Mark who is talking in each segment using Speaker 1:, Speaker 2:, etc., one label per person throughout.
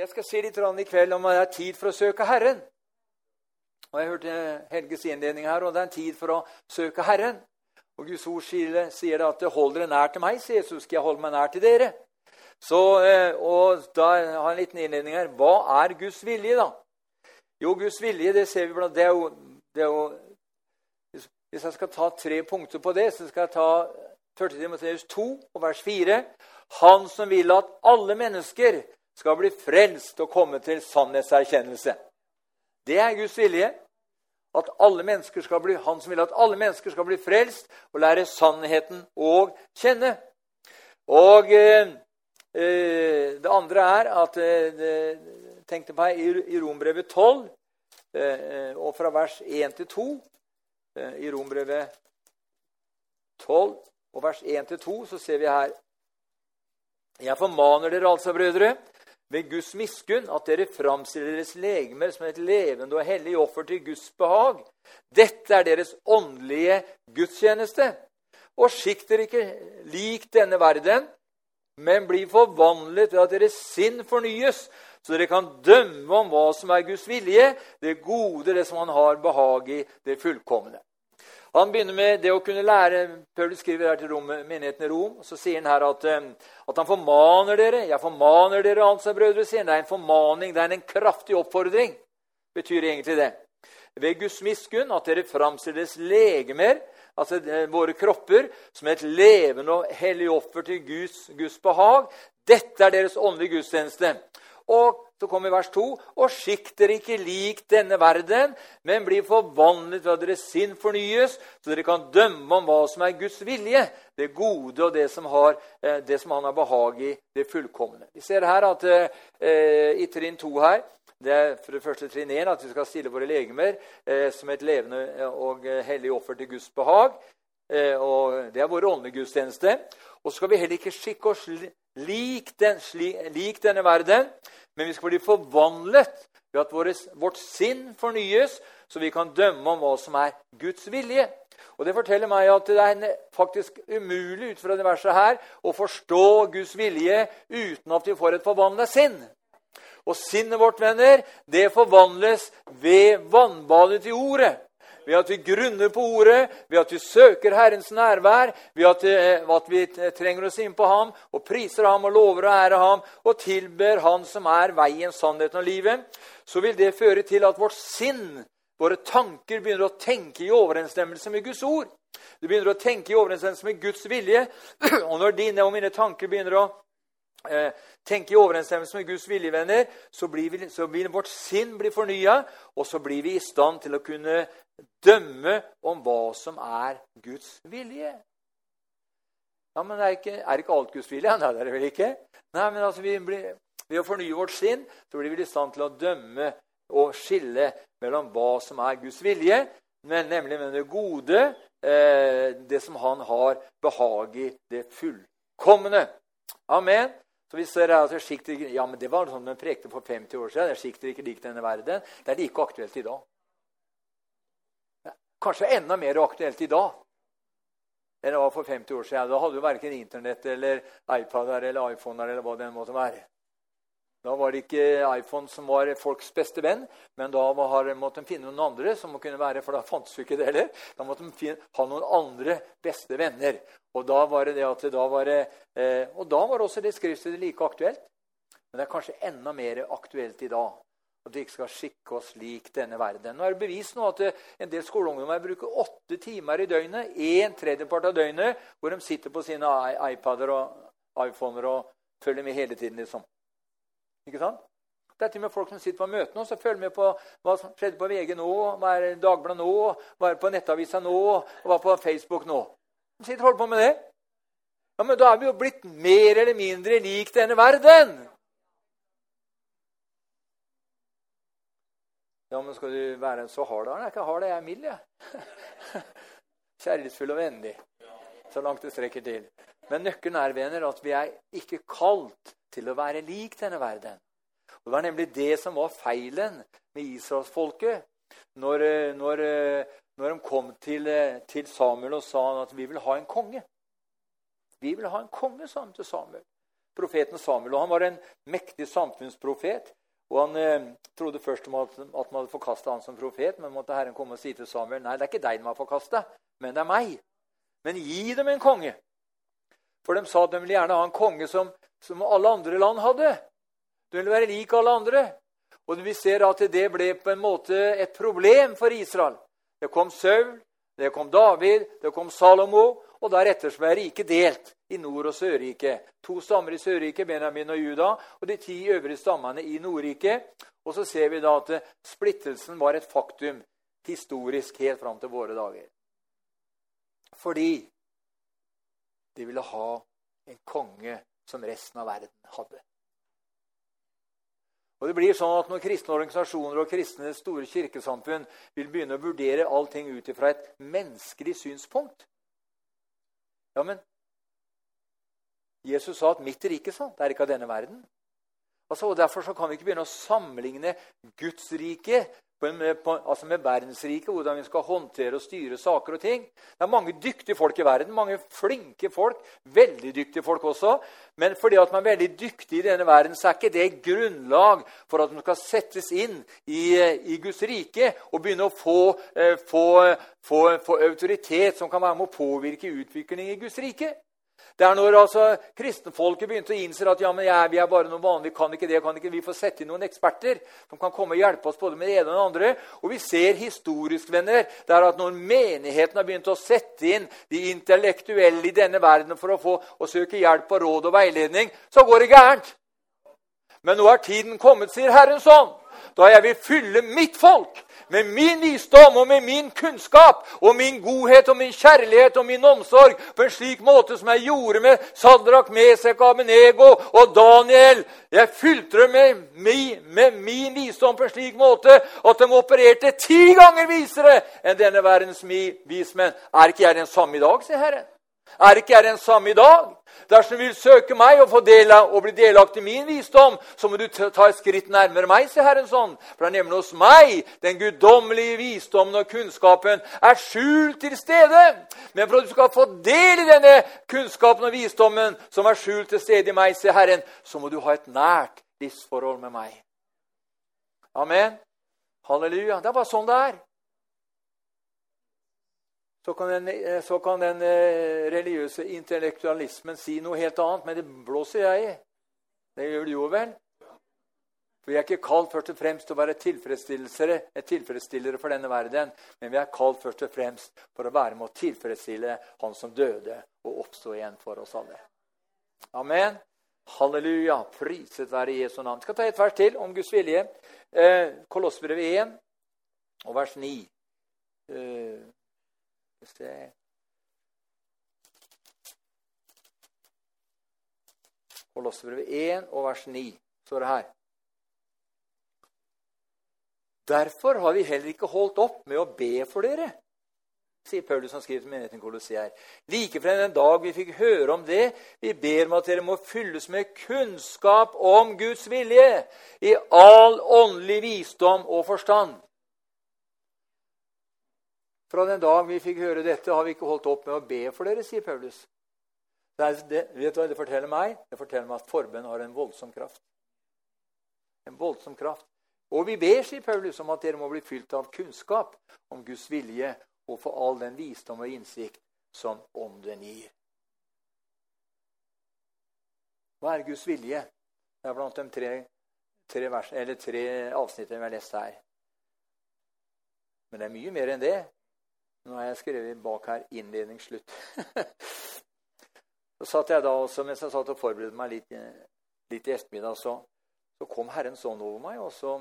Speaker 1: jeg skal si litt i kveld om det er tid for å søke Herren. Og Jeg hørte Helges innledning her, og det er en tid for å søke Herren. Og Guds ord sier det at 'hold dere nær til meg', sier Jesus, skal jeg holde meg nær til dere. Så, eh, og da har jeg en liten innledning her. Hva er Guds vilje, da? Jo, Guds vilje, det ser vi blant det er jo, det er jo Hvis jeg skal ta tre punkter på det, så skal jeg ta 1. Timoteus 2 og vers 4. Han som vil at alle mennesker skal bli frelst og komme til sannhetserkjennelse. Det er Guds vilje. At alle mennesker skal bli, han som vil at alle mennesker skal bli frelst og lære sannheten å kjenne. Og eh, eh, det andre er at eh, tenkte på her, i, Rombrevet 12, eh, og fra vers 1 til 2 eh, I Rombrevet 12 og vers 1 til 2 så ser vi her Jeg formaner dere altså, brødre, ved Guds miskunn at dere framstiller deres legemer som et levende og hellig offer til Guds behag. Dette er deres åndelige gudstjeneste. Og skikk dere ikke lik denne verden, men bli forvandlet ved at deres sinn fornyes, så dere kan dømme om hva som er Guds vilje, det gode, det som han har behag i, det fullkomne. Han begynner med det å kunne lære Paulus skriver her til Rom, menigheten i Rom. Så sier han her at, eh, at, han formaner dere. 'Jeg formaner dere, altså, brødre', sier han. Det er en formaning, det er en kraftig oppfordring. betyr egentlig det. Ved Guds miskunn at dere framstilles legemer, altså eh, våre kropper, som et levende og hellig offer til Guds, Guds behag. Dette er deres åndelige gudstjeneste. Og så kommer vers 2.: Og skikk dere ikke lik denne verden, men bli forvandlet ved at deres sinn fornyes, så dere kan dømme om hva som er Guds vilje, det gode og det som, har, eh, det som han har behag i, det fullkomne. Vi ser her at eh, i trinn 2 her det er for det første trinn 1 at vi skal stille våre legemer eh, som et levende og hellig offer til Guds behag. Eh, og Det er vår åndegudstjeneste. Og så skal vi heller ikke skikke oss lik, den, lik denne verden, men vi skal bli forvandlet ved at vårt, vårt sinn fornyes, så vi kan dømme om hva som er Guds vilje. Og Det forteller meg at det er faktisk umulig ut fra det verset her, å forstå Guds vilje uten at vi får et forvandla sinn. Og sinnet vårt, venner, det forvandles ved vannbadet i ordet ved at vi grunner på ordet, ved at vi søker Herrens nærvær, ved at, eh, at vi trenger oss inn på ham og priser ham og lover å ære ham og tilber Han som er veien, sannheten og livet, så vil det føre til at vårt sinn, våre tanker, begynner å tenke i overensstemmelse med Guds ord. Du begynner å tenke i overensstemmelse med Guds vilje. Og når dine og mine tanker begynner å eh, tenke i overensstemmelse med Guds vilje, venner, så, vi, så vil vårt sinn bli fornya, og så blir vi i stand til å kunne dømme om hva som er Guds vilje. Ja, men er ikke, er ikke alt Guds vilje? Nei, det er det vel ikke. Nei, men altså, blir, Ved å fornye vårt sinn så blir vi i stand til å dømme og skille mellom hva som er Guds vilje, men nemlig med det gode, eh, det som han har behag i, det fullkomne. Amen. Så vi ser altså, sikter, ja, men Det var sånn de prekte for 50 år siden. Det er sikkert ikke lik denne verden. Det er like aktuelt i dag. Kanskje enda mer aktuelt i dag enn det var for 50 år siden. Da hadde du verken Internett eller iPader eller iPhoner eller hva det måtte være. Da var det ikke iPhone som var folks beste venn, men da måtte de finne noen andre som kunne være, for da fantes jo ikke det heller. Da måtte de finne, ha noen andre beste venner. Og da var det det at da var det, eh, og da var også det skriftstedet like aktuelt. Men det er kanskje enda mer aktuelt i dag. At vi ikke skal skikke oss lik denne verden. Nå er det bevist nå at eh, en del skoleungdommer bruker åtte timer i døgnet, en tredjepart av døgnet, hvor de sitter på sine iPader og iPhoner og følger med hele tiden. liksom. Ikke sant? Det er til og med folk som sitter på møte nå, så følger med på hva som skjedde på VG nå, hva er Dagbladet nå, hva er på Nettavisa nå, og hva er på Facebook nå. De sitter og holder på med det. Ja, Men da er vi jo blitt mer eller mindre lik denne verden. Ja, men skal du være så hard? Jeg er ikke hard, jeg er mild, jeg. Kjærlighetsfull og vennlig. Så langt det strekker til. Men nøkkelen er, venner, at vi er ikke kalt til å være lik denne verden. Og Det var nemlig det som var feilen med israelsfolket. Når, når, når de kom til, til, Samuel og sa at vi vil ha en konge. Vi vil ha en konge, sa han til Samuel. profeten Samuel. og Han var en mektig samfunnsprofet. Og Han eh, trodde først at, at man hadde forkasta han som profet, men måtte Herren komme og si til Samuel nei, det er ikke deg de har forkasta, men det er meg. Men gi dem en konge. For de sa at de ville gjerne ha en konge som, som alle andre land hadde. Du ville være lik alle andre. Og vi ser at det ble på en måte et problem for Israel. Det kom Saul, det kom David, det kom Salomo, og deretter ble riket delt i Nord- og Sørriket. To stammer i Sørriket, Benjamin og Juda, og de ti øvrige stammene i Nordriket. Og så ser vi da at splittelsen var et faktum historisk helt fram til våre dager. Fordi de ville ha en konge som resten av verden hadde. Og det blir sånn at Når kristne organisasjoner og kristne store kirkesamfunn vil begynne å vurdere allting ut fra et menneskelig synspunkt Ja, men Jesus sa at 'mitt rike sant? det er ikke av denne verden'. Altså, og Derfor så kan vi ikke begynne å sammenligne Guds rike med, altså med verdensriket, hvordan vi skal håndtere og styre saker og ting. Det er mange dyktige folk i verden, mange flinke folk, veldig dyktige folk også. Men fordi at man er veldig dyktig i denne verden, så er ikke det grunnlag for at man skal settes inn i, i Guds rike og begynne å få, eh, få, få, få autoritet som kan være med å påvirke utviklingen i Guds rike. Det er når altså, kristenfolket begynte å innse at ja, jeg, vi er bare noen vanlige, kan ikke det, kan ikke vi får sette inn noen eksperter som kan komme og hjelpe oss både med det ene og det andre. Og vi ser historisk, venner, det er at når menigheten har begynt å sette inn de intellektuelle i denne verden for å få å søke hjelp og råd og veiledning, så går det gærent. Men nå er tiden kommet, sier Herrens ånd, da jeg vil fylle mitt folk med min visdom og med min kunnskap og min godhet og min kjærlighet og min omsorg på en slik måte som jeg gjorde med Sadrak, Mesek, Abenego og Daniel. Jeg fylte dem med, med, med, min visdom på en slik måte at de opererte ti ganger visere enn denne verdens vismenn. Er ikke jeg den samme i dag, sier Herren? Er ikke jeg den samme i dag? Dersom du vil søke meg og del og bli delaktig i min visdom, så må du ta et skritt nærmere meg, sier Herren sånn. For det er nemlig hos meg den guddommelige visdommen og kunnskapen er skjult til stede. Men for at du skal få del i denne kunnskapen og visdommen som er skjult til stede i meg, sier Herren, så må du ha et nært livsforhold med meg. Amen. Halleluja. Det er bare sånn det er så kan den, eh, så kan den eh, religiøse intellektualismen si noe helt annet. Men det blåser jeg i. Det gjør det jo vel? For Vi er ikke kalt først og fremst til å være tilfredsstillere, tilfredsstillere for denne verden, men vi er kalt først og fremst for å være med å tilfredsstille Han som døde og oppstå igjen for oss alle. Amen. Halleluja. Priset være Jesu navn. Jeg skal ta et vers til om Guds vilje. Eh, Kolossbrevet 1 og vers 9. Eh, det Kolossebrevet 1 og vers 9 står det her. Derfor har vi heller ikke holdt opp med å be for dere, sier Paulus som skriver til menigheten Kolossier. Like fra den dag vi fikk høre om det, vi ber om at dere må fylles med kunnskap om Guds vilje i all åndelig visdom og forstand fra den dag vi fikk høre dette, har vi ikke holdt opp med å be for dere, sier Paulus. Det, det, vet du hva det forteller meg? Det forteller meg at forbønn har en voldsom kraft. En voldsom kraft. Og vi ber, sier Paulus, om at dere må bli fylt av kunnskap om Guds vilje og få all den visdom og innsikt som Ånden gir. Hva er Guds vilje? Det er blant de tre, tre, vers, tre avsnittene vi har lest her. Men det er mye mer enn det. Nå har jeg skrevet bak her 'innledning slutt'. så satt jeg da også, Mens jeg satt og forberedte meg litt, litt i ettermiddag, så, så, kom Herren sånn over meg, og så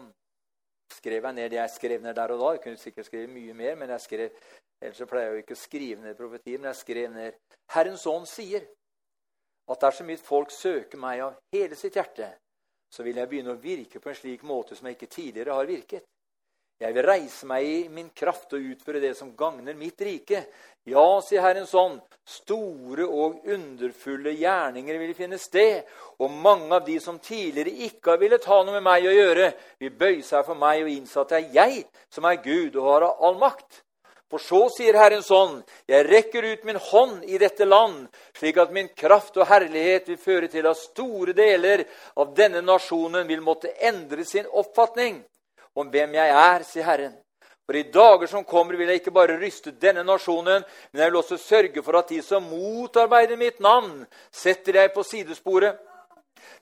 Speaker 1: skrev jeg ned det jeg skrev ned der og da. Jeg kunne sikkert skrevet mye mer, men jeg skrev, ellers så pleier jeg jo ikke å skrive ned profetier. Men jeg skrev ned Herrens ånd sier at dersom mitt folk søker meg av hele sitt hjerte, så vil jeg begynne å virke på en slik måte som jeg ikke tidligere har virket. Jeg vil reise meg i min kraft og utføre det som gagner mitt rike. Ja, sier Herren sånn, store og underfulle gjerninger vil finne sted, og mange av de som tidligere ikke har villet ha noe med meg å gjøre, vil bøye seg for meg og innse at det er jeg som er Gud og har all makt. For så sier Herren sånn, jeg rekker ut min hånd i dette land, slik at min kraft og herlighet vil føre til at store deler av denne nasjonen vil måtte endre sin oppfatning om hvem jeg er, sier Herren. For i dager som kommer, vil jeg ikke bare ryste denne nasjonen, men jeg vil også sørge for at de som motarbeider mitt navn, setter jeg på sidesporet.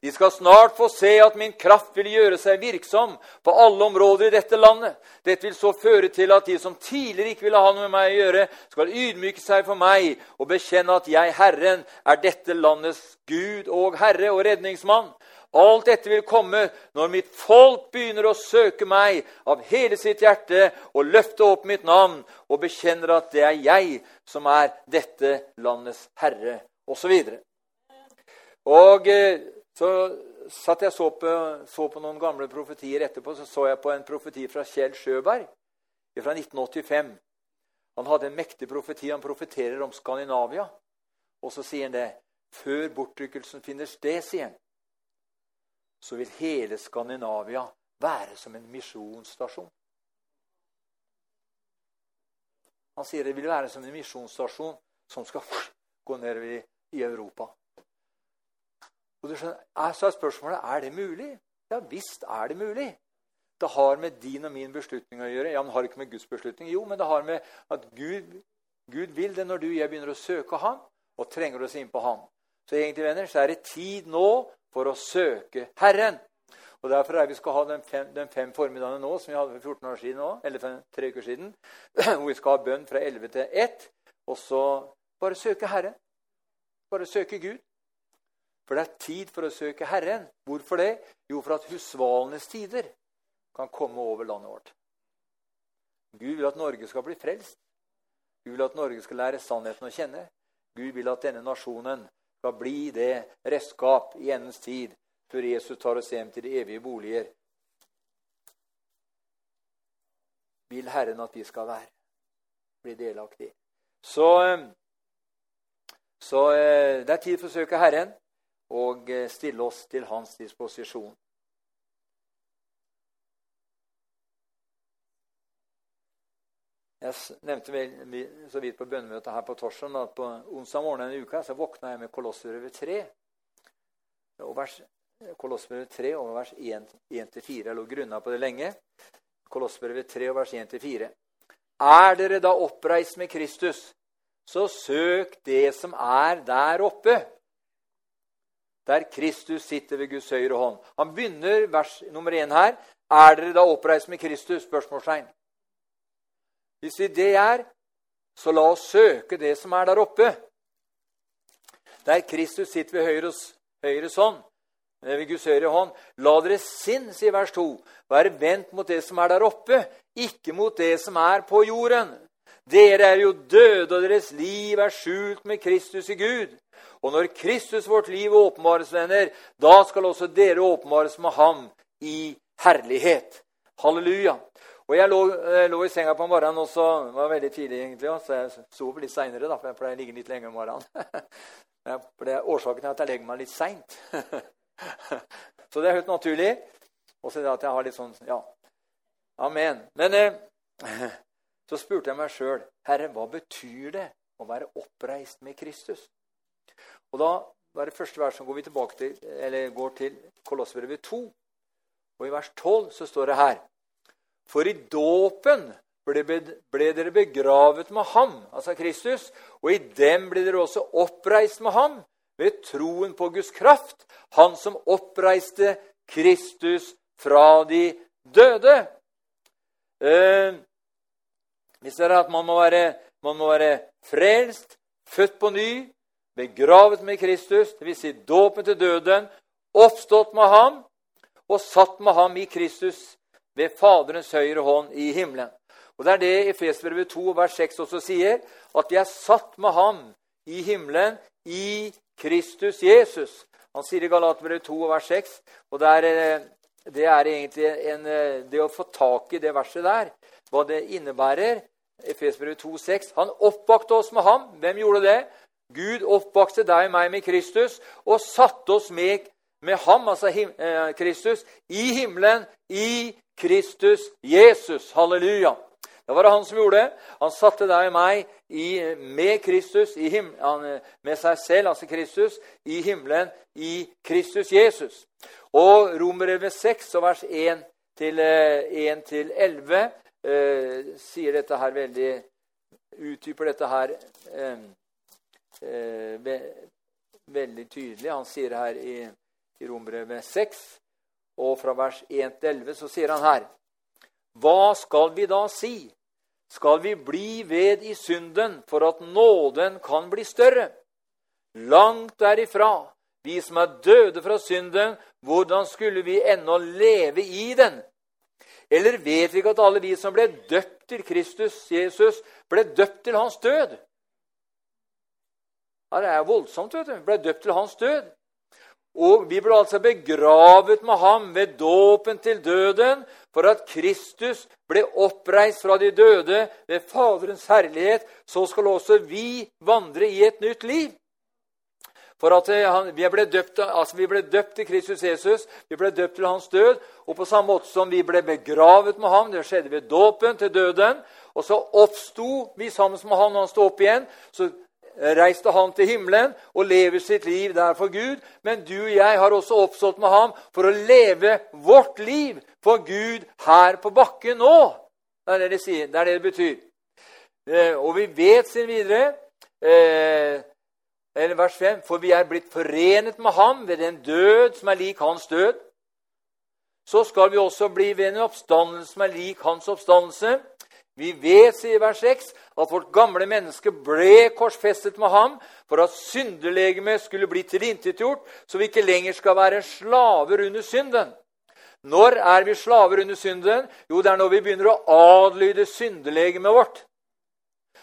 Speaker 1: De skal snart få se at min kraft vil gjøre seg virksom på alle områder i dette landet. Dette vil så føre til at de som tidligere ikke ville ha noe med meg å gjøre, skal ydmyke seg for meg og bekjenne at jeg, Herren, er dette landets Gud og Herre og redningsmann. Alt dette vil komme når mitt folk begynner å søke meg av hele sitt hjerte og løfte opp mitt navn og bekjenner at det er jeg som er dette landets herre, osv. Og, og eh, så satt jeg så på, så på, noen gamle profetier etterpå. Så så jeg på en profeti fra Kjell Sjøberg fra 1985. Han hadde en mektig profeti. Han profeterer om Skandinavia. Og så sier han det. Før bortrykkelsen finner sted, sier han, så vil hele Skandinavia være som en misjonsstasjon. Han sier det vil være som en misjonsstasjon som skal gå ned i, Europa. Og du skjønner, Så er spørsmålet er det mulig. Ja visst er det mulig. Det har med din og min beslutning å gjøre. Ja, men Har ikke med Guds beslutning? Jo, men det har med at Gud, Gud vil det når du og jeg begynner å søke Ham og trenger oss inn på Ham. Så egentlig, venner, så er det tid nå for å søke Herren. Og Derfor er vi skal ha den fem, den fem formidagene nå, som vi hadde for 14 år siden nå, eller for tre uker siden, hvor vi skal ha bønn fra 11 til 1. Og så bare søke Herren. Bare søke Gud. For det er tid for å søke Herren. Hvorfor det? Jo, for at husvalenes tider kan komme over landet vårt. Gud vil at Norge skal bli frelst. Gud vil at Norge skal lære sannheten å kjenne. Gud vil at denne nasjonen skal bli det redskap i endens tid før Jesus tar oss hjem til de evige boliger. Vil Herren at vi skal være, bli delaktige. Så, eh, så eh, det er tid for å søke Herren og eh, stille oss til hans disposisjon. Jeg nevnte vel så vidt på bønnemøtet her på torsdag at på onsdag morgen denne uka så våkna jeg med Kolossbrevet 3. Og vers, Kolossbrevet 3 og vers 1-4. Jeg lå grunna på det lenge. Kolossbrevet 3 og vers 1-4. Er dere da oppreist med Kristus, så søk det som er der oppe der Kristus sitter ved Guds høyre hånd. Han begynner vers nummer én her. Er dere da oppreist med Kristus? Spørsmålstegn. Hvis vi det er, så la oss søke det som er der oppe. Der Kristus sitter ved høyres, høyres hånd, ved Guds høyre hånd. La deres sinn, sier vers 2, være vendt mot det som er der oppe, ikke mot det som er på jorden. Dere er jo døde, og deres liv er skjult med Kristus i Gud. Og når Kristus, vårt liv, åpenbares, venner, da skal også dere åpenbares med ham i herlighet. Halleluja. Og Jeg lå, jeg eh, lå i senga på morgenen, og så det var veldig tidlig, egentlig, så jeg sov litt seinere. For jeg pleier å ligge litt lenger om morgenen. For det er årsaken til at jeg legger meg litt seint. Så det er helt naturlig. Og så er det at jeg har litt sånn Ja. Amen. Men eh, så spurte jeg meg sjøl, Herre, hva betyr det å være oppreist med Kristus? Og da var det første vers som går vi tilbake til, eller går til Kolossbrevet 2. Og i vers 12 så står det her For i dåpen ble, ble dere begravet med ham, altså Kristus, og i dem ble dere også oppreist med ham ved troen på Guds kraft, han som oppreiste Kristus fra de døde. Eh, vi ser at man må være, man må være frelst, født på ny, begravet med Kristus, dvs. Si dåpen til døden, oppstått med ham og satt med ham i Kristus ved Faderens høyre hånd i himmelen. Og Det er det Efesbrevet 2, vers 6 også sier, at vi er satt med ham i himmelen i Kristus Jesus. Han sier i Galaterbrevet 2, vers 6, og det er, eh, det er egentlig en, eh, det å få tak i det verset der, hva det innebærer. Efesbrevet 2, 6. Han oppvakte oss med ham. Hvem gjorde det? Gud oppvakte deg og meg med Kristus og satte oss med, med ham, altså him, eh, Kristus, i himmelen, i Kristus Jesus. Halleluja. Det var det han som gjorde. det. Han satte deg og meg i, med Kristus, med seg selv, altså Kristus, i himmelen i Kristus Jesus. Og Romerbrevet 6, vers 1 til, 1 til 11, eh, sier dette her veldig Utdyper dette her eh, eh, veldig tydelig. Han sier her i, i Romerbrevet 6, og fra vers 1 til 11, så sier han her Hva skal vi da si? Skal vi bli ved i synden for at nåden kan bli større? Langt derifra. Vi som er døde fra synden, hvordan skulle vi ennå leve i den? Eller vet vi ikke at alle vi som ble døpt til Kristus Jesus, ble døpt til hans død? Det er voldsomt. vet du. Ble døpt til hans død. Og vi ble altså begravet med ham ved dåpen til døden, for at Kristus ble oppreist fra de døde ved Faderens herlighet. Så skal også vi vandre i et nytt liv. For at han, vi, ble døpt, altså vi ble døpt til Kristus Jesus, vi ble døpt til hans død. Og på samme måte som vi ble begravet med ham, det skjedde ved dåpen til døden, og så oppsto vi sammen med ham når han sto opp igjen. så reiste han til himmelen og lever sitt liv der for Gud. Men du og jeg har også oppstått med ham for å leve vårt liv for Gud her på bakken nå. Det er det det, sier, det, er det, det betyr. Eh, og vi vet, sier videre eh, eller vers 5, For vi er blitt forenet med ham ved den død som er lik hans død. Så skal vi også bli ved en oppstandelse som er lik hans oppstandelse. Vi vet, sier vers 6, at vårt gamle menneske ble korsfestet med ham for at syndelegemet skulle bli tilintetgjort, så vi ikke lenger skal være slaver under synden. Når er vi slaver under synden? Jo, det er når vi begynner å adlyde syndelegemet vårt.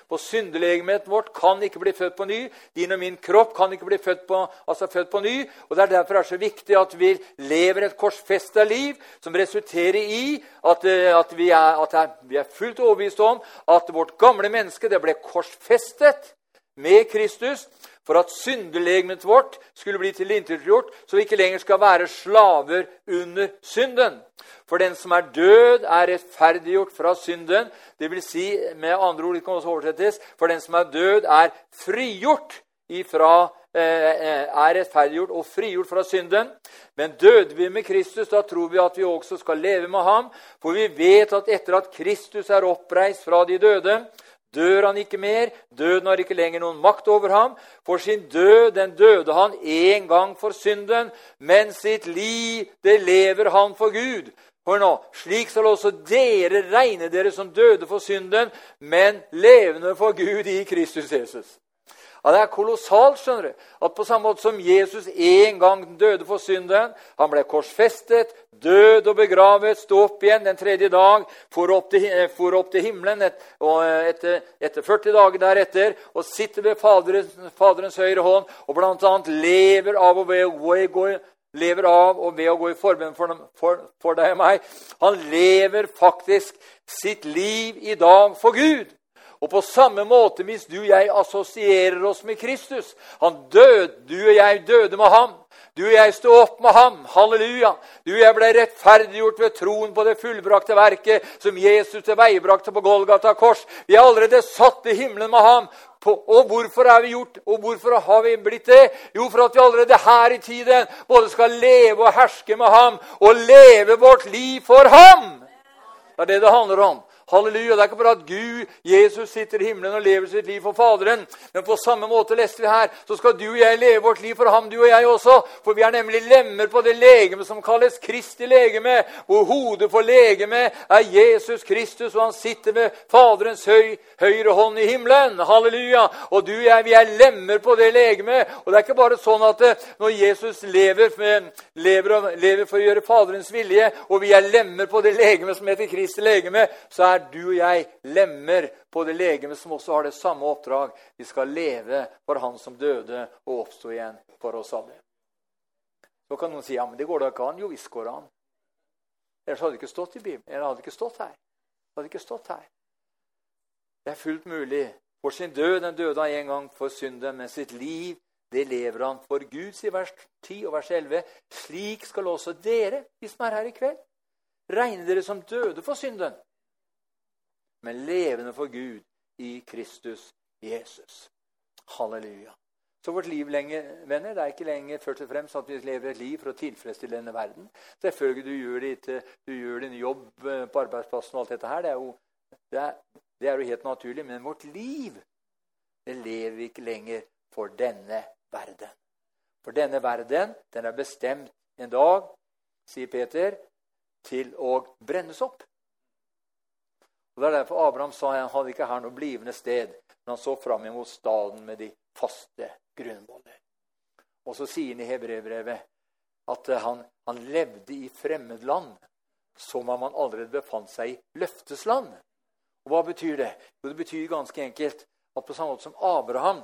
Speaker 1: For syndelegemet vårt kan ikke bli født på ny. Din og min kropp kan ikke bli født på, altså født på ny. og Det er derfor det er så viktig at vi lever et korsfesta liv som resulterer i at, eh, at, vi, er, at vi, er, fullt overbevist om at vårt gamle menneske det ble korsfestet med Kristus for at syndelegemet vårt skulle bli tilintetgjort, så vi ikke lenger skal være slaver under synden. For den som er død, er rettferdiggjort fra synden. Det vil si, med andre ord, det kan også oversettes, for den som er død, er frigjort ifra eh, eh, er rettferdiggjort og frigjort fra synden. Men døde vi med Kristus, da tror vi at vi også skal leve med ham. For vi vet at etter at Kristus er oppreist fra de døde, dør han ikke mer. Døden har ikke lenger noen makt over ham. For sin død den døde han en gang for synden, men sitt liv det lever han for Gud. Hør nå, Slik skal også dere regne dere som døde for synden, men levende for Gud i Kristus Jesus. Ja, Det er kolossalt skjønner du, at på samme måte som Jesus en gang døde for synden Han ble korsfestet, død og begravet, stå opp igjen den tredje dag, for opp til, eh, for opp til himmelen et, eh, etter, etter, 40 dager deretter og sitter ved Faderens, Faderens høyre hånd og bl.a. lever av å gå lever av og ved å gå i forbønn for, for, for, deg og meg. Han lever faktisk sitt liv i dag for Gud. Og på samme måte, hvis du og jeg assosierer oss med Kristus Han døde, du og jeg døde med ham. Du og jeg sto opp med ham. Halleluja. Du og jeg ble rettferdiggjort ved troen på det fullbrakte verket som Jesus tilveiebrakte på Golgata kors. Vi er allerede satt i himmelen med ham. Og hvorfor er vi gjort, og hvorfor har vi blitt det? Jo, for at vi allerede her i tiden både skal leve og herske med ham og leve vårt liv for ham. Det er det det handler om. Halleluja. Det er ikke bare at Gud, Jesus, sitter i himmelen og lever sitt liv for Faderen. Men på samme måte leste vi her, så skal du og jeg leve vårt liv for ham, du og jeg også. For vi er nemlig lemmer på det legeme som kalles Kristi legeme. Hvor hodet for legeme er Jesus Kristus, og han sitter med Faderens høy, høyre hånd i himmelen. Halleluja. Og du og jeg, vi er lemmer på det legemet. Og det er ikke bare sånn at eh, når Jesus lever, lever, lever for å gjøre Faderens vilje, og vi er lemmer på det legemet som heter Kristi legeme, så er du og jeg lemmer på det legeme som også har det samme oppdrag. Vi skal leve for Han som døde og oppsto igjen for oss alle. Så kan noen si ja, men det går da ikke an. Jo visst går det an. Ellers hadde det ikke stått i Bibelen. Eller hadde det ikke stått her. Hadde ikke stått her. Det er fullt mulig. For sin død den døde han en gang for synden, men sitt liv det lever han for Gud, sier vers 10 og vers 11. Slik skal også dere, de som er her i kveld, regne dere som døde for synden men levende for Gud i Kristus Jesus. Halleluja. Så vårt liv lenger, venner, det er ikke lenger først og fremst at vi lever et liv for å tilfredsstille denne verden. Selvfølgelig du gjør, ditt, du gjør din jobb eh, på arbeidsplassen og alt dette her. Det er, jo, det, er, det er jo helt naturlig. Men vårt liv, det lever vi ikke lenger for denne verden. For denne verden, den er bestemt en dag, sier Peter, til å brennes opp. Og Det er derfor Abraham sa han hadde ikke her noe blivende sted, men han så fram imot staden med de faste grunnvoller. Og så sier han i Hebrevbrevet at han, han, levde i fremmedland som om han allerede befant seg i løftesland. Og Hva betyr det? Jo, Det betyr ganske enkelt at på samme måte som Abraham,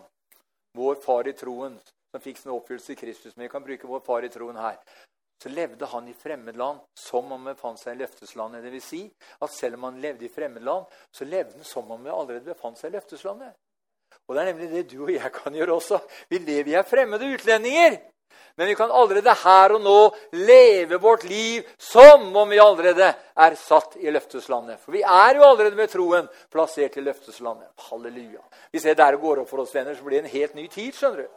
Speaker 1: vår far i troen, som fikk sin oppfyllelse i Kristus, men vi kan bruke vår far i troen her, så levde han i fremmedland som om han befant seg i løfteslandet. Det vil si at selv om han levde i fremmedland, så levde han som om han allerede befant seg i løfteslandet. Og det er nemlig det du og jeg kan gjøre også. Vi lever i fremmede utlendinger. Men vi kan allerede her og nå leve vårt liv som om vi allerede er satt i løfteslandet. For vi er jo allerede med troen plassert i løfteslandet. Halleluja. Hvis det der går opp for oss, venner, så blir det en helt ny tid. skjønner du.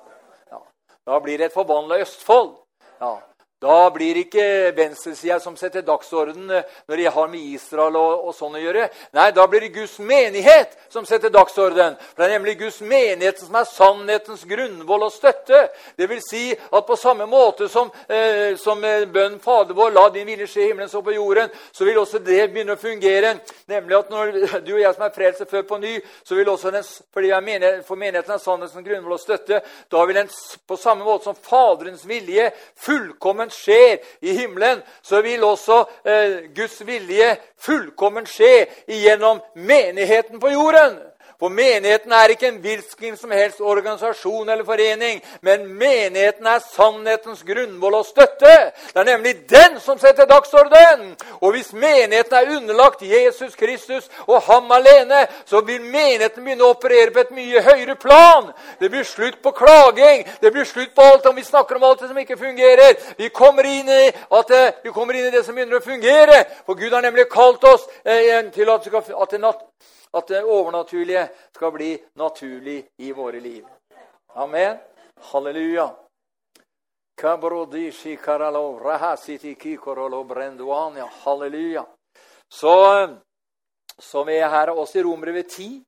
Speaker 1: Ja. Da blir det et forvandla Østfold. Ja. Da blir det ikke venstresida som setter dagsorden eh, når de har med Israel og, og, sånn å gjøre. Nei, da blir det Guds menighet som setter dagsorden. For Det er nemlig Guds menighet som er sannhetens grunnvoll og støtte. Det vil si at på samme måte som, eh, som eh, bønn Fader vår, la din vilje skje i himmelen så på jorden, så vil også det begynne å fungere. Nemlig at når du og jeg som er frelst før på ny, så vil også den, fordi mener, for menigheten er sannhetens grunnvoll og støtte, da vil den på samme måte som Faderens vilje fullkomment skjer i himmelen, så vil også eh, Guds vilje fullkomment skje igjennom menigheten på jorden. For menigheten er ikke en hvilken som helst organisasjon eller forening, men menigheten er sannhetens grunnvoll og støtte. Det er nemlig den som setter dagsorden. Og hvis menigheten er underlagt Jesus Kristus og ham alene, så vil menigheten begynne å operere på et mye høyere plan. Det blir slutt på klaging. Det blir slutt på alt om vi snakker om alt det som ikke fungerer. Vi kommer inn i, at, eh, vi kommer inn i det som begynner å fungere. For Gud har nemlig kalt oss eh, til at, at det at det overnaturlige skal bli naturlig i våre liv. Amen. Halleluja. Halleluja. Så, så vi er her også i Romerbrevet 10,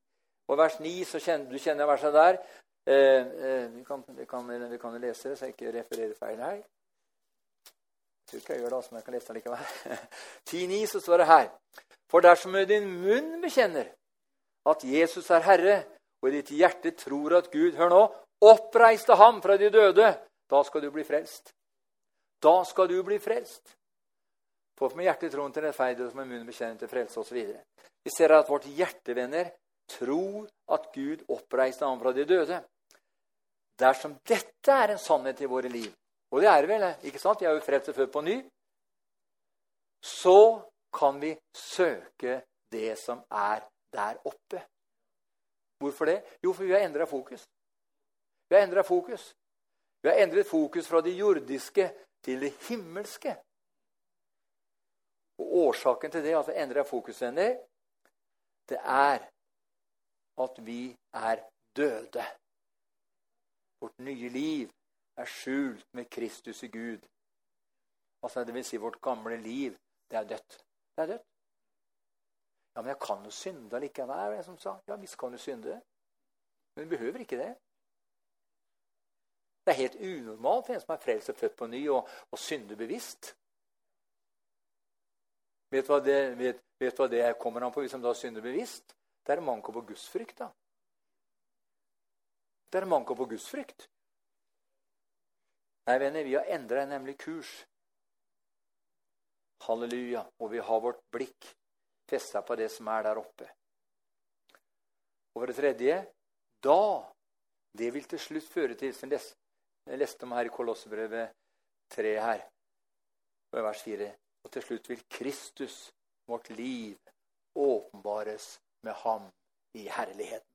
Speaker 1: og vers 9, så kjenner du kjenner verset der. Eh, eh, vi, kan, vi, kan, vi, kan, lese det, så jeg ikke refererer feil her. Jeg tror ikke jeg gjør det, men jeg kan lese det likevel. 10.9 så står det her. For dersom din munn bekjenner at Jesus er Herre, og i ditt hjerte tror at Gud hør nå, oppreiste ham fra de døde, da skal du bli frelst. Da skal du bli frelst. For med hjertet troen til rettferdighet og med munnen bekjenner til frelse osv. Vi ser at vårt hjertevenner tror at Gud oppreiste ham fra de døde. Dersom dette er en sannhet i våre liv, og det er det vel, ikke sant? Vi er jo frelst og født på ny, så kan vi søke det som er der oppe. Hvorfor det? Jo, for vi har endra fokus. Vi har endra fokus. Vi har endret fokus fra det jordiske til det himmelske. Og Årsaken til det, at vi endrer fokus, venner, det er at vi er døde. Vårt nye liv er skjult med Kristus i Gud. Altså, det vil si, vårt gamle liv, det er dødt. Det er dødt. Ja, men jeg kan jo synde allikevel, er det som sa. Ja visst kan du synde. Men du behøver ikke det. Det er helt unormalt for en som er frelst og født på ny, å, å synde bevisst. Vet du hva det kommer an på hvis han da synder bevisst? Det er manko på gudsfrykt. da. Det er manko på gudsfrykt. Nei, venner, vi har endra nemlig kurs. Halleluja. Og vi har vårt blikk festa på det som er der oppe. Og for det tredje da Det vil til slutt føre til som Jeg leste om her i Kolossebrevet 3 her, vers 4. Og til slutt vil Kristus, vårt liv, åpenbares med ham i herligheten.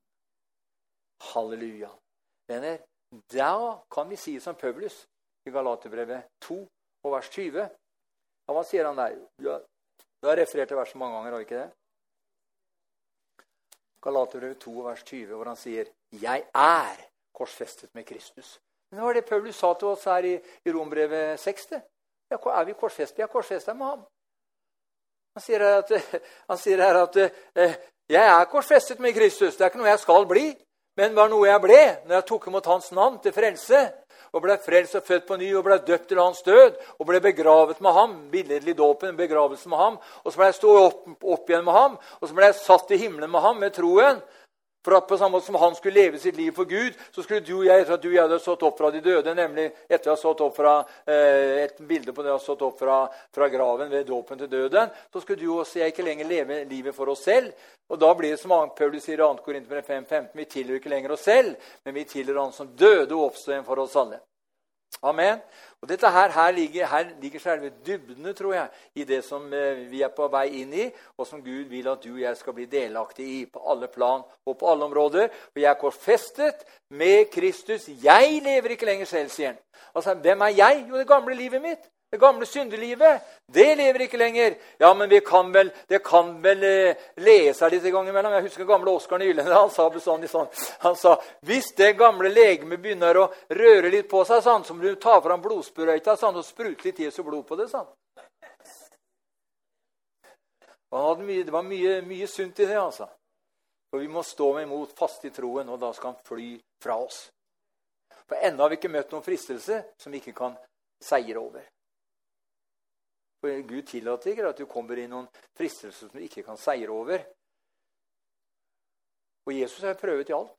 Speaker 1: Halleluja. Venner, da kan vi si som Paulus i Galaterbrevet 2 og vers 20. Ja, hva sier han der? Du har referert til verset mange ganger, har du ikke det? Galaterbrevet 2, vers 20, hvor han sier 'Jeg er korsfestet med Kristus'. Men det var det Paulus sa til oss her i, i Rombrevet 6. Ja, er vi korsfestet? Vi er korsfestet med ham. Han sier her at, sier her at eh, 'Jeg er korsfestet med Kristus'. Det er ikke noe jeg skal bli, men det var noe jeg ble når jeg tok imot Hans navn til frelse og ble frelst og født på ny og ble døpt til hans død og ble begravet med ham. billedlig dåpen, begravelse med ham. Og så ble jeg stå opp, opp igjen med ham, og så ble jeg satt i himmelen med ham med troen. For at på samme måte som han skulle leve sitt liv for Gud, så skulle du og jeg, etter at du og jeg hadde stått opp fra de døde, nemlig etter å ha stått opp fra, eh, et bilde på det har stått opp fra, fra graven ved dåpen til døden, så skulle du og jeg ikke lenger leve livet for oss selv. Og da blir det som Paulus sier i 2. Korinter 5.15, vi tilhører ikke lenger oss selv, men vi tilhører Han som døde og oppstod igjen for oss alle. Amen. Og dette her, her, ligger, her ligger selve dybdene, tror jeg, i det som eh, vi er på vei inn i, og som Gud vil at du og jeg skal bli delaktig i på alle plan og på alle områder. For jeg er korfestet med Kristus. Jeg lever ikke lenger selv, sier han. Altså, Hvem er jeg? Jo, det gamle livet mitt. Det gamle syndelivet, det lever ikke lenger. Ja, men vi kan vel, det kan vel eh, lese litt en gang imellom. Jeg husker gamle Oskar Nylende. Han sa bestandig sånn, han sa hvis det gamle legemet begynner å røre litt på seg, sånn, så må du ta fram blodsprøyta sånn, og sprute litt Jesu blod på det. sånn. Mye, det var mye, mye, sunt i det. altså. For vi må stå med imot fast i troen, og da skal han fly fra oss. For ennå har vi ikke møtt noen fristelse som vi ikke kan seire over. For Gud tillater ikke at du kommer i noen fristelser som du ikke kan seire over. Og Jesus har prøvet i alt,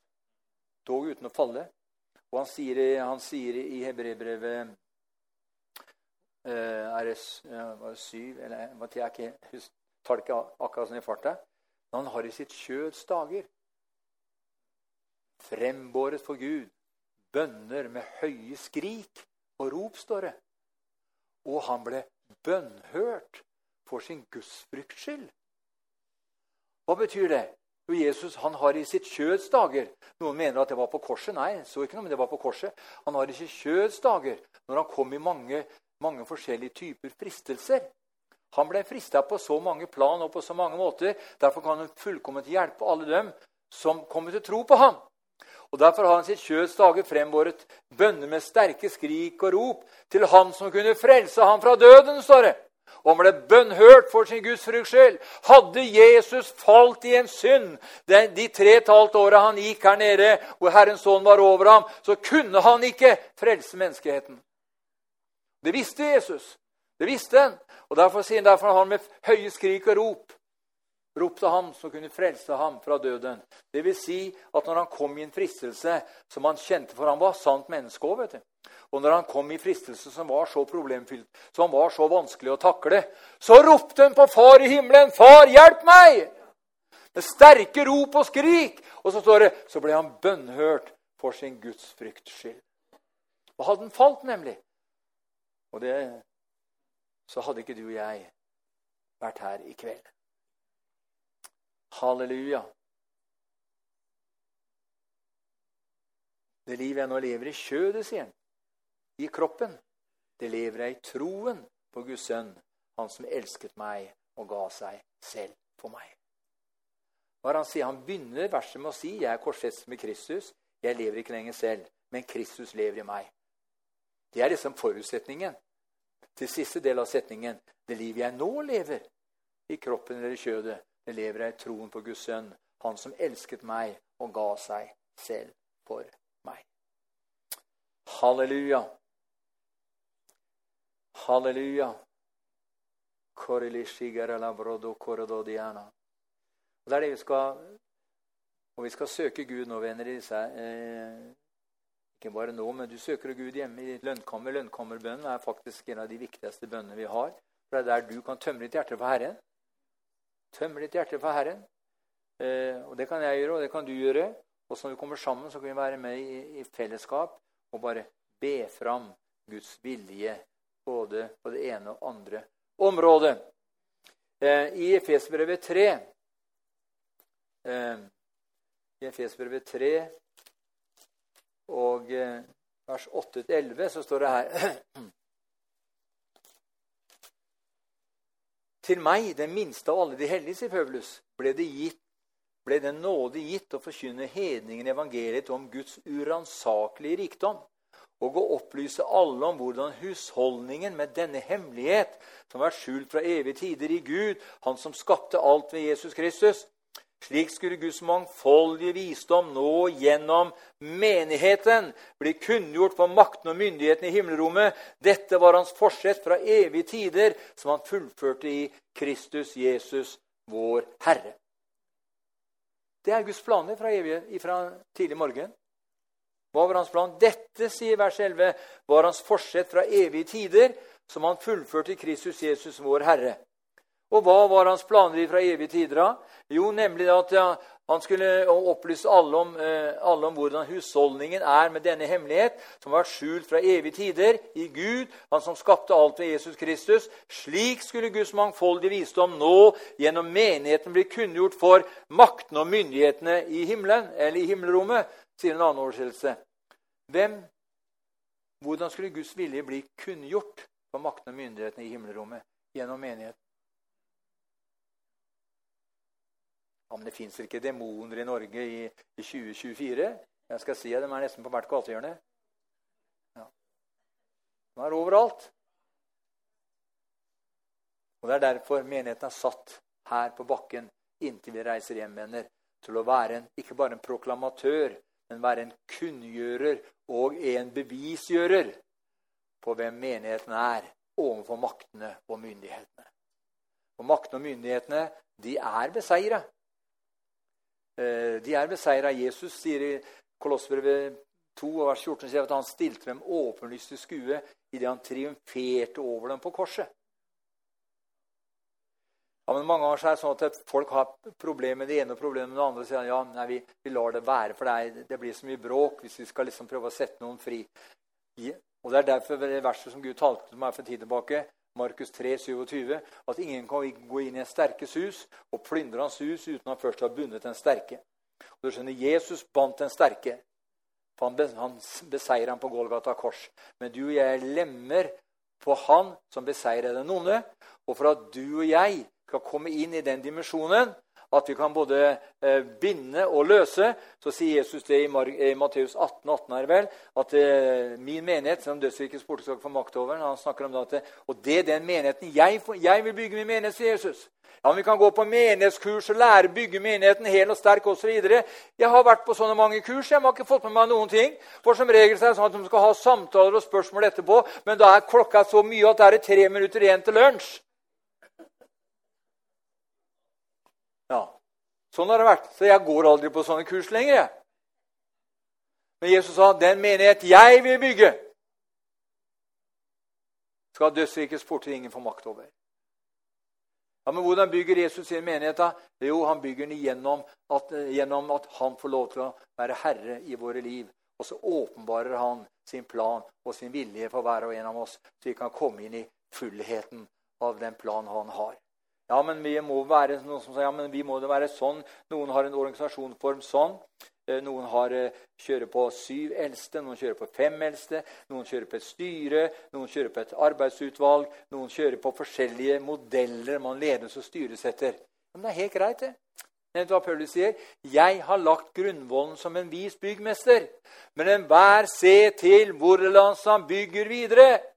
Speaker 1: dog uten å falle. Og han sier, han sier i Hebrebrevet eh, RS det 7 eller jeg tar det ikke akkurat sånn i farta. Men han har i sitt kjøds dager frembåret for Gud bønner med høye skrik og rop, står det. Og han ble bønnhørt for sin gudsfrykts skyld. Hva betyr det? Jo, Jesus han har i sitt kjøds dager Noen mener at det var på korset. Nei, så ikke noe, men det var på korset. Han har i sitt kjøds dager, når han kom i mange, mange forskjellige typer fristelser. Han ble frista på så mange plan og på så mange måter. Derfor kan han fullkomment hjelpe alle dem som kommer til tro på ham. Og Derfor har han sitt kjøds dager frembåret bønner med sterke skrik og rop til Han som kunne frelse ham fra døden, står det. Og han ble bønnhørt for sin Guds frukts skyld. Hadde Jesus falt i en synd de tre og et halvt åra han gikk her nede, hvor Herrens ånd var over ham, så kunne han ikke frelse menneskeheten. Det visste Jesus. Det visste han. Og Derfor sier han derfor han med høye skrik og rop ropte ham som kunne frelse ham fra døden. Det vil si at når han kom i en fristelse som han kjente For han var sant menneske òg, vet du. Og når han kom i fristelse som var så problemfylt, som var så vanskelig å takle, så ropte han på Far i himmelen, 'Far, hjelp meg!' Med sterke rop og skrik. Og så står det så ble han bønnhørt for sin Guds frykts skyld. Og hadde han falt, nemlig, og det, så hadde ikke du og jeg vært her i kveld. Halleluja. Det livet jeg nå lever i kjødet, sier han, i kroppen, det lever jeg i troen på Guds sønn, han som elsket meg og ga seg selv for meg. Hva han sier? Han begynner verset med å si jeg er korsfestet med Kristus. Jeg lever ikke lenger selv, men Kristus lever i meg. Det er liksom forutsetningen til siste del av setningen. Det livet jeg nå lever, i kroppen eller i kjødet, det lever jeg i troen på Guds sønn, han som elsket meg og ga seg selv for meg. Halleluja. Halleluja. Og Det er det vi skal Og vi skal søke Gud nå, venner. i disse, eh, ikke bare nå, men du søker Gud hjemme i lønnkammer. Lønnkammerbønnen er faktisk en av de viktigste bønnene vi har. For det er der du kan tømme ditt hjerte for Herren. Tømme ditt hjerte for Herren. Eh, og Det kan jeg gjøre, og det kan du gjøre. Og så når vi kommer sammen, så kan vi være med i, i fellesskap og bare be fram Guds vilje både på det ene og andre området. Eh, I Efesbrevet 3 eh, I Efesbrevet 3 og eh, vers 8-11 så står det her Til meg, den minste av alle de hellige, sier Paulus, ble det gitt ble den nåde gitt å forkynne hedningen evangeliet om Guds uransakelige rikdom, og å opplyse alle om hvordan husholdningen med denne hemmelighet, som var skjult fra evige tider i Gud, Han som skapte alt ved Jesus Kristus, slik skulle Guds mangfoldige visdom nå gjennom menigheten bli kunngjort for makten og myndigheten i himmelrommet. Dette var hans forsett fra evige tider, som han fullførte i Kristus Jesus, vår Herre. Det er Guds planer fra, evige, fra tidlig morgen. Hva var hans plan? Dette, sier vers 11, var hans forsett fra evige tider, som han fullførte i Kristus Jesus, vår Herre. Og hva var hans planer fra evige tider? av? Jo, nemlig at han skulle opplyse alle om, eh, alle om, hvordan husholdningen er med denne hemmelighet, som har vært skjult fra evige tider i Gud, han som skapte alt ved Jesus Kristus. Slik skulle Guds mangfoldige visdom nå gjennom menigheten bli kunngjort for maktene og myndighetene i himmelen, eller i himmelrommet, sier en annen oversettelse. Hvem, hvordan skulle Guds vilje bli kunngjort for maktene og myndighetene i himmelrommet gjennom menigheten? Ja, men det fins ikke demoner i Norge i, i 2024. Jeg skal si at De er nesten på hvert gatehjørne. Ja. De er overalt. Og Det er derfor menigheten er satt her på bakken inntil vi reiser hjem, venner. Til å være en, ikke bare en proklamatør, men være en kunngjører og en bevisgjører på hvem menigheten er overfor maktene og myndighetene. Og Maktene og myndighetene de er beseira. Eh, de er beseira. Jesus sier i Kolossbrevet 2, vers 14 sier at han stilte dem åpenlyst til skue idet han triumferte over dem på korset. Ja, men Mange ganger er det sånn at folk har problemer med det ene og problemet med det andre. og sier ja, nei, vi, vi, lar det være, for det, det, blir så mye bråk hvis vi skal liksom prøve å sette noen fri. Og Det er derfor det verset som Gud talte til meg for en tid tilbake, Markus 3, 27, at ingen kan gå inn i en sterkes hus og plyndre hans hus uten han først har bundet den sterke. Og du skjønner, Jesus bandt den sterke. For han, han beseirer ham på Golgata kors. Men du og jeg er lemmer på han som beseirer den onde. Og for at du og jeg skal komme inn i den dimensjonen at vi kan både eh, binde og løse. Så sier Jesus det i, Matteus 18, 18 her vel, at eh, min menighet som dødsrikets porte skal få makt over han snakker om det, at, Og det er den menigheten jeg, jeg vil bygge min menighet, sier Jesus. Ja, men Vi kan gå på menighetskurs og lære å bygge menigheten hel og sterk osv. Jeg har vært på sånne mange kurs. Jeg har ikke fått med meg noen ting. For som regel så er det sånn at de skal ha samtaler og spørsmål etterpå, men da er klokka så mye at det er tre minutter igjen til lunsj. Ja, Sånn har det vært. Så jeg går aldri på sånne kurs lenger. jeg. Men Jesus sa, 'Den menighet jeg vil bygge', skal dødsrikets porter ingen få makt over. Ja, Men hvordan bygger Jesus sin menighet? da? Jo, han bygger den gjennom at, gjennom at han får lov til å være herre i våre liv. Og så åpenbarer han sin plan og sin vilje for hver og en av oss, så vi kan komme inn i fullheten av den plan han har. Ja, men vi må være noen som sier, ja, men vi må det være sånn. Noen har en organisasjonsform sånn. Eh, noen har, eh, kjører på syv eldste, noen kjører på fem eldste, noen kjører på et styre, noen kjører på et arbeidsutvalg, noen kjører på forskjellige modeller man ledes og styres etter. Men det er helt greit, det. Nevnt hva Paulus sier? 'Jeg har lagt grunnvollen som en vis byggmester.' 'Men enhver se til hvordan han bygger videre.'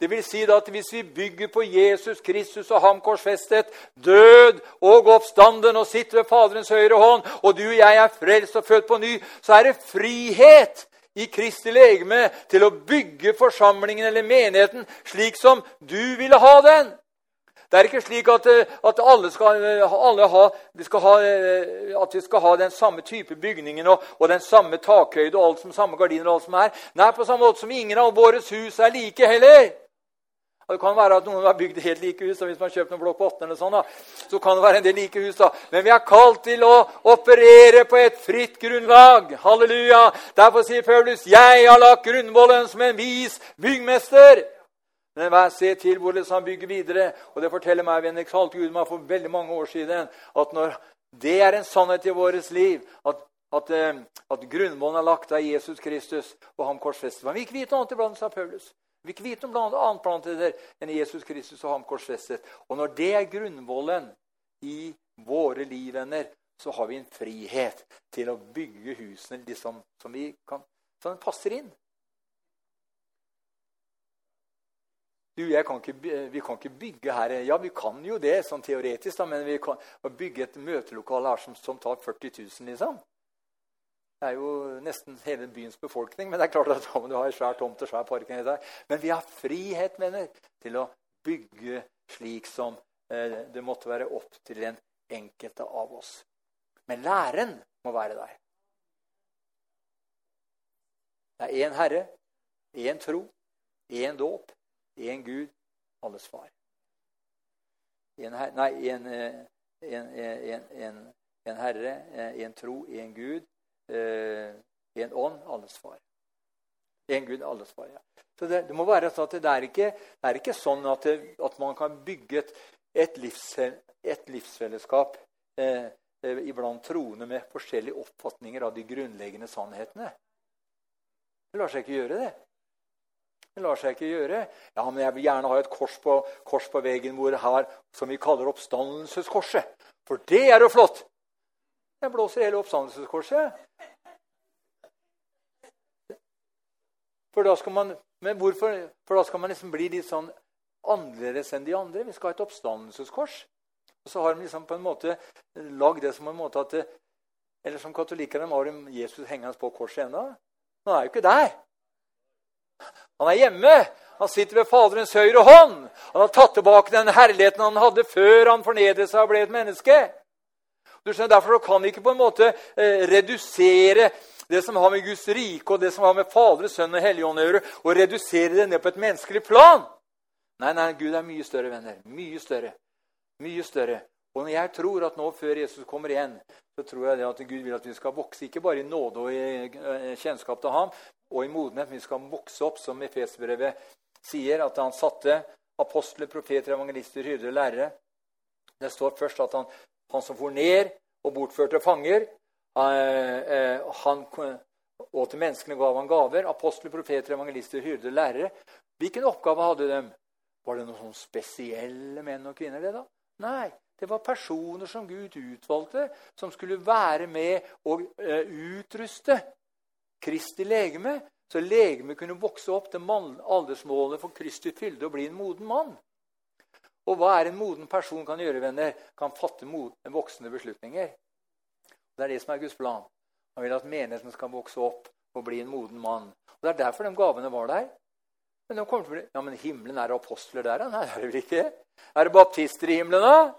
Speaker 1: Det vil si at hvis vi bygger på Jesus Kristus og ham korsfestet, død og oppstanden og sitter ved Faderens høyre hånd, og du og jeg er frelst og født på ny, så er det frihet i Kristi legeme til å bygge forsamlingen eller menigheten slik som du ville ha den. Det er ikke slik at, at alle, skal, alle ha, skal ha, at vi skal ha den samme type bygningen og, og den samme takhøyde og alt som samme gardiner og alt som er. Nei, på samme måte som ingen av våre hus er like heller. Det kan være at noen har bygd helt like hus. og Hvis man kjøper noen blokk på 8, eller sånn, da, så kan det være en del like hus. da. Men vi er kalt til å operere på et fritt grunnlag. Halleluja! Derfor sier Paulus, 'Jeg har lagt grunnvollen som en vis byggmester'. Men vær se til hvordan han bygger videre. Og det forteller meg venner, eksalt Gud meg for veldig mange år siden at når det er en sannhet i vårt liv, at, at, eh, at grunnvollen er lagt av Jesus Kristus og ham korsfestet. Men vil ikke vite annet iblant, sa Paulus. Vi ikke vite om noe annet blant annet enn Jesus Kristus og ham korsfestet. Og når det er grunnvollen i våre liv, venner, så har vi en frihet til å bygge husene liksom, som, kan, som passer inn. Du, kan ikke, Vi kan ikke bygge her Ja, vi kan jo det sånn teoretisk, da, men vi kan bygge et møtelokale her som, som tar 40 000, liksom. Det er jo nesten hele byens befolkning, men det er klart at da må du ha en svær tomt og svær park. Men vi har frihet, venner, til å bygge slik som eh, det måtte være opp til den enkelte av oss. Men læren må være der. Det er én Herre, én tro, én dåp, én Gud, alles far. En, her, nei, en, eh, en Herre, én eh, tro, én Gud, én eh, ånd, alles far. Én Gud, alles far. ja. Så det, det, må være sånn at det er ikke, det er ikke sånn at, det, at, man kan bygge et, et, livs, et livsfellesskap eh, iblant troende med forskjellige oppfatninger av de grunnleggende sannhetene. Det lar seg ikke gjøre, det. Det lar seg ikke gjøre. Ja, men jeg vil gjerne ha et kors på, kors på veggen hvor her, som vi kaller oppstandelseskorset. For det er jo flott! Jeg blåser hele oppstandelseskorset. For da skal man, men hvorfor? For da skal man liksom bli litt sånn annerledes enn de andre. Vi skal ha et oppstandelseskors. Og så har de liksom på en måte lagd det som en måte at Eller som katolikkene har de Jesus hengende på korset ennå. Han er jo ikke der. Han er hjemme. Han sitter ved Faderens høyre hånd. Han har tatt tilbake den herligheten han hadde før han fornedret seg og ble et menneske. Du skjønner, Derfor kan vi ikke på en måte eh, redusere det som har med Guds rike og det som har med Fader, Sønn og Helligånd å gjøre, og redusere det ned på et menneskelig plan. Nei, nei, Gud er mye større, venner. Mye større. Mye større. Og når jeg tror at nå før Jesus kommer igjen, så tror jeg at Gud vil at vi skal vokse, ikke bare i nåde og i eh, kjennskap til ham, og i modenhet. Vi skal vokse opp, som Efesbrevet sier, at han satte apostler, profeter, evangelister, hyrder, lærere. Det står først at han, han som for ned og bortførte fanger, eh, han, og til menneskene gav han gaver. Apostler, profeter, evangelister, hyrder, lærere. Hvilken oppgave hadde de? Var det noen spesielle menn og kvinner? det da? Nei. Det var personer som Gud utvalgte, som skulle være med og uh, utruste Kristi legeme, så legemet kunne vokse opp til aldersmålet for Kristi fylde og bli en moden mann. Og hva er en moden person kan gjøre, venner? Kan fatte voksne beslutninger. Det er det som er Guds plan. Han vil at menigheten skal vokse opp og bli en moden mann. Og Det er derfor de gavene var der. Men de kommer til å bli, ja, men himmelen er apostler der? Nei, det er det vel ikke? Er det baptister i himmelen, da?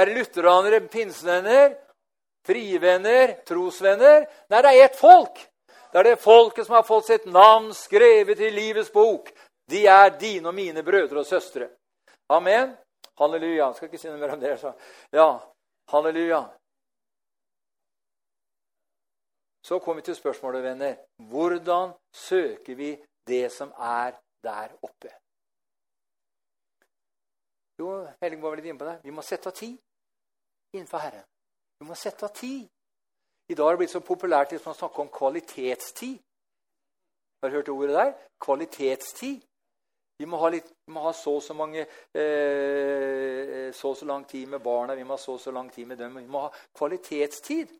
Speaker 1: Er det lutheranere, pinsevenner, frivenner, trosvenner? Nei, det er ett folk! Det er det folket som har fått sitt navn skrevet i livets bok. De er dine og mine brødre og søstre. Amen. Halleluja. Jeg skal ikke si noe mer om det. Så. Ja, halleluja. Så kommer vi til spørsmålet, venner. Hvordan søker vi det som er der oppe? Jo, Helling var litt inne på det. Vi må sette av tid innenfor Herren. Vi må sette av tid. I dag har det blitt så populært hvis man snakker om kvalitetstid. Har du hørt ordet der? Kvalitetstid. Vi må litt, vi må ha så og så mange eh, Så og så lang tid med barna, vi må ha så og så lang tid med dem. Vi må ha kvalitetstid.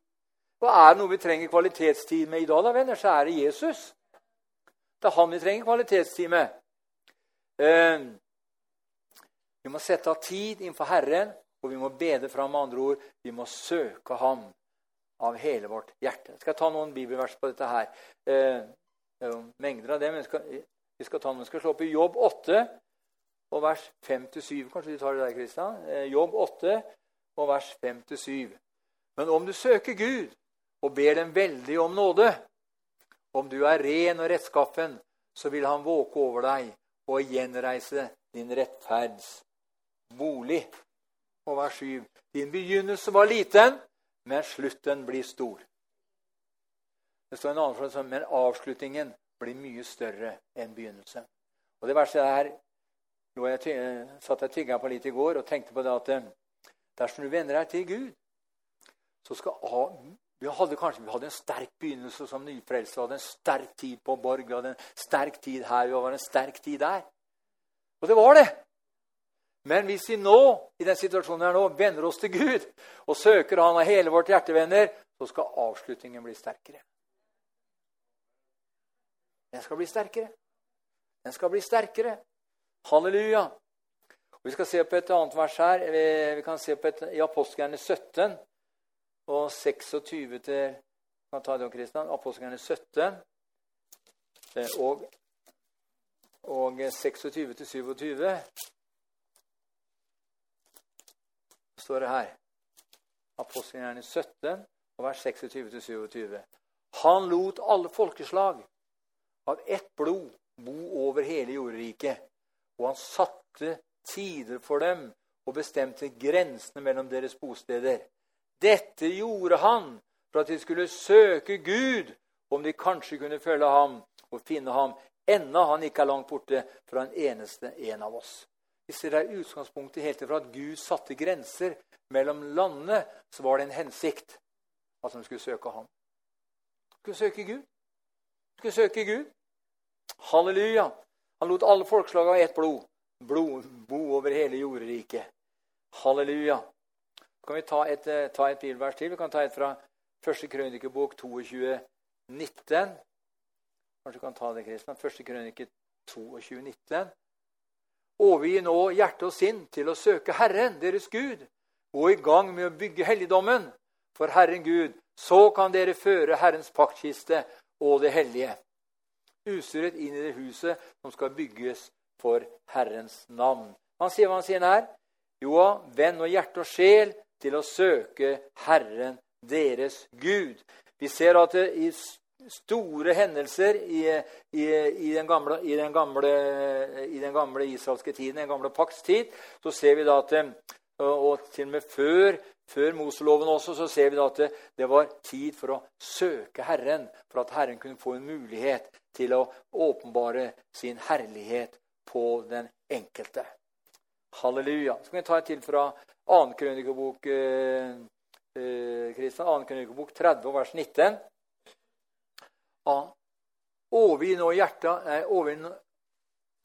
Speaker 1: Hva er det noe vi trenger kvalitetstid med i dag, da, venner? Så er det Jesus. Det er han vi trenger kvalitetstid med. Eh, vi må sette av tid innenfor Herren, og vi må bede fram med andre ord. Vi må søke Ham av hele vårt hjerte. Jeg skal ta noen bibelvers på dette her. Eh, mengder av det, men jeg skal, vi skal ta. Vi skal slå opp i Jobb 8 og vers 5-7. Kanskje du tar det der, Kristian? Eh, Jobb 8 og vers 5-7. Men om du søker Gud og ber dem veldig om nåde, om du er ren og rettskaffen, så vil han våke over deg og gjenreise din rettferds bolig. Og vers 7. Din begynnelse var liten, men slutten blir stor. Det står en annen som men avslutningen blir mye større enn begynnelsen. Og Det verste er nå jeg satt jeg tygga på litt i går og tenkte på det at eh, dersom du venner deg til Gud, så skal vi hadde kanskje vi hadde en sterk begynnelse som nyfrelste. Vi hadde en sterk tid på Borg, vi hadde en sterk tid her, vi hadde en sterk tid der. Og det var det. Men hvis vi nå i den situasjonen her nå, vender oss til Gud og søker Han av hele vårt hjertevenner, så skal avslutningen bli sterkere. Den skal bli sterkere. Den skal bli sterkere. Halleluja. Og vi skal se på et annet vers her. Vi kan se på et, i Apostelgjerne 17 og 26 til kan ta det, om Kristian. Apostelgjerne 17 eh, og, og 26 til 27 står det her. Apostelgjerne 17, og vers 26 til 27. Han lot alle folkeslag av ett blod bo over hele jordriket, og han satte tider for dem og bestemte grensene mellom deres bosteder. Dette gjorde han for at de skulle søke Gud, om de kanskje kunne følge ham og finne ham, enda han ikke er langt borte fra en eneste en av oss. Hvis det er utgangspunktet helt fra at Gud satte grenser mellom landene, så var det en hensikt at de skulle søke ham. De skulle søke Gud. Skulle søke Gud. Halleluja. Han lot alle folkeslag av ett blod, blod bo over hele jorderiket. Halleluja. Så kan vi ta et, eh, ta et bilvers til. Vi kan ta et fra første krønikebok 22, 19. Kanskje du kan ta det, Kristian. Første krønike 22, 19. Overgi nå hjerte og sinn til å søke Herren, deres Gud. Gå i gang med å bygge helligdommen for Herren Gud. Så kan dere føre Herrens paktkiste og det hellige usurret inn i det huset som skal bygges for Herrens navn. Han sier hva han sier her. Joa, venn og hjerte og sjel til å søke Herren deres Gud. Vi ser at i store hendelser i, i, i, den gamle, i, den gamle, den gamle, israelske tiden, den gamle pakts tid, så ser vi da at Og til og med før, før Moseloven også, så ser vi da at det, det, var tid for å søke Herren, for at Herren kunne få en mulighet til å åpenbare sin herlighet på den enkelte. Halleluja. Så kan vi ta et til fra 2. krønikebok, eh, eh, 2. vers 19. Overgi nå hjertet nei, overgi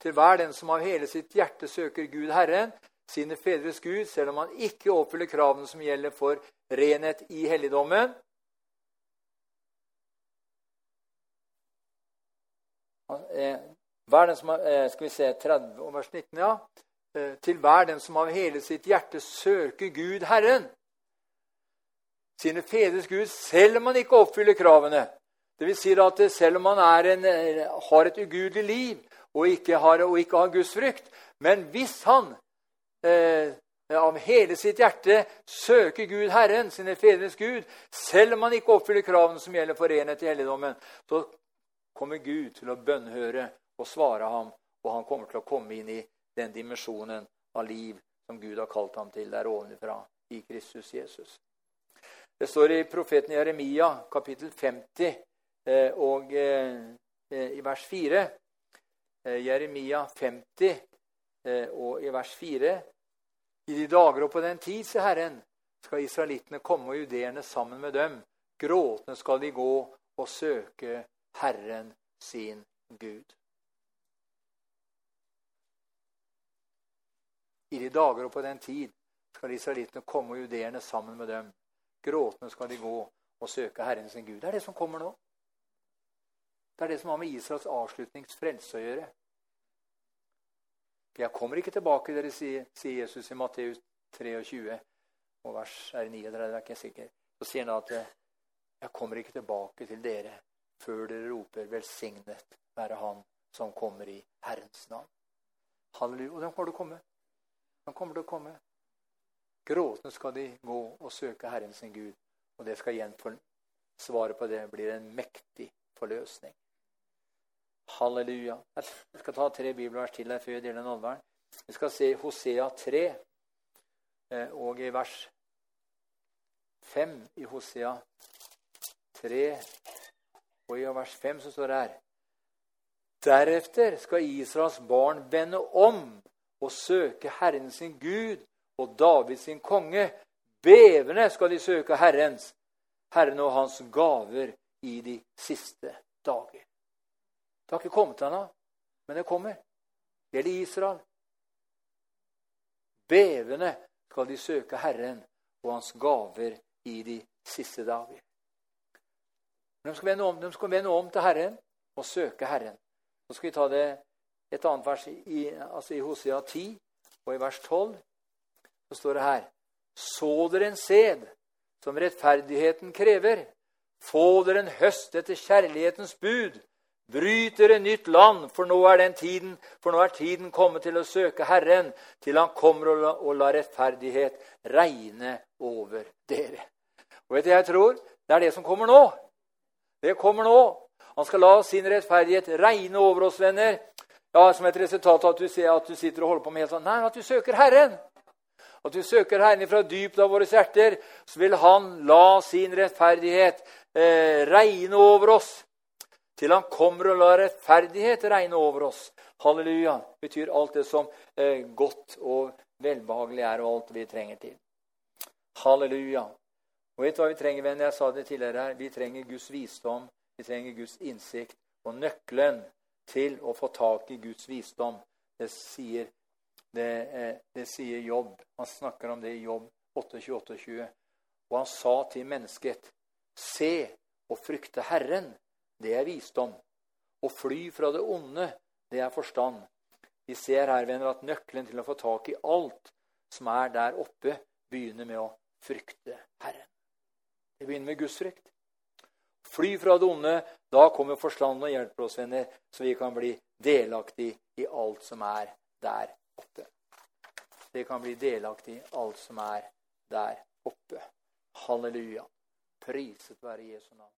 Speaker 1: til hver den som av hele sitt hjerte søker Gud Herren, sine fedres Gud, selv om han ikke oppfyller kravene som gjelder for renhet i helligdommen. Hver den som har, eh, skal vi se, 30 vers 19, ja. Eh, til hver den som av hele sitt hjerte søker Gud Herren, sine fedres Gud, selv om han ikke oppfyller kravene. Vil si at selv om man en, eh, har et ugudelig liv og ikke har, og ikke har Guds frykt Men hvis han eh, av hele sitt hjerte søker Gud Herren, sine fedres Gud, selv om han ikke oppfyller kravene som gjelder for renhet i helligdommen, så kommer Gud til å bønnhøre og svare ham, og han kommer til å komme inn i den dimensjonen av liv som Gud har kalt ham til der ovenfra i Kristus Jesus. Det står i profeten Jeremia, kapittel 50, Eh, og eh, eh, i vers 4 Jeremia 50 og i vers 4 I de dager og på den tid, sier Herren, skal israelittene komme og judeerne sammen med dem. Gråtende skal de gå og søke Herren sin Gud. I de dager og på den tid skal israelittene komme og judeerne sammen med dem. Gråtende skal de gå og søke Herren sin Gud. Det er det som kommer nå. Det er det som har med Israels avslutningsfrelse å gjøre. Jeg kommer ikke tilbake, dere sier, sier Jesus i Matteus 23, og vers er 39, er ikke sikker. Så sier han at jeg kommer ikke tilbake til dere før dere roper 'velsignet være Han som kommer i Herrens navn'. Halleluja. Og den kommer til å komme. Den kommer til å komme. Gråtende skal de gå og søke Herren sin Gud. Og det skal igjen for Svaret på det blir en mektig forløsning. Halleluja. Jeg skal ta tre bibelvers til her før jeg deler nådevern. Vi skal se Hosea 3, eh, og i vers 5 i Hosea 3, og i vers 5 så står det her Deretter skal Israels barn vende om og søke Herren sin Gud og David sin konge. Bevende skal de søke Herrens, Herren og hans gaver i de siste dager. Det har ikke kommet ennå, men det kommer. Det gjelder Israel. Bevende skal de søke Herren og Hans gaver i de siste dager. De skal vende om, de skal vende om til Herren og søke Herren. Så skal vi ta det et annet vers i, altså i Hosea 10 og i vers 12. Så står det her Så dere en sæd som rettferdigheten krever. Få dere en høst etter kjærlighetens bud. Bryt dere nytt land, for nå er den tiden, for nå er tiden kommet til å søke Herren, til Han kommer og la, rettferdighet regne over dere. Og vet du, jeg tror det er det som kommer nå. Det kommer nå. Han skal la sin rettferdighet regne over oss, venner. Ja, Som et resultat av at du, ser at du sitter og holder på med helt sånn. Nei, at du søker Herren. At du søker Herren fra dypet av våre hjerter, så vil Han la sin rettferdighet eh, regne over oss. Til Han kommer og lar rettferdighet regne over oss. Halleluja. betyr alt det som eh, godt og velbehagelig er, og alt vi trenger til. Halleluja. Og vet du hva vi trenger, venn? Jeg sa det tidligere her. Vi trenger Guds visdom. Vi trenger Guds innsikt. Og nøkkelen til å få tak i Guds visdom, det sier, det, eh, det sier Jobb. Han snakker om det i Jobb 28-28. Og han sa til mennesket, se og frykte Herren, det er visdom. Å fly fra det onde, det er forstand. Vi ser her, venner, at nøkkelen til å få tak i alt som er der oppe, begynner med å frykte Herren. Det begynner med Guds frykt. Fly fra det onde. Da kommer forstanden og hjelper oss, venner, så vi kan bli delaktig i alt som er der oppe. Vi kan bli delaktig i alt som er der oppe. Halleluja. Priset være Jesu navn.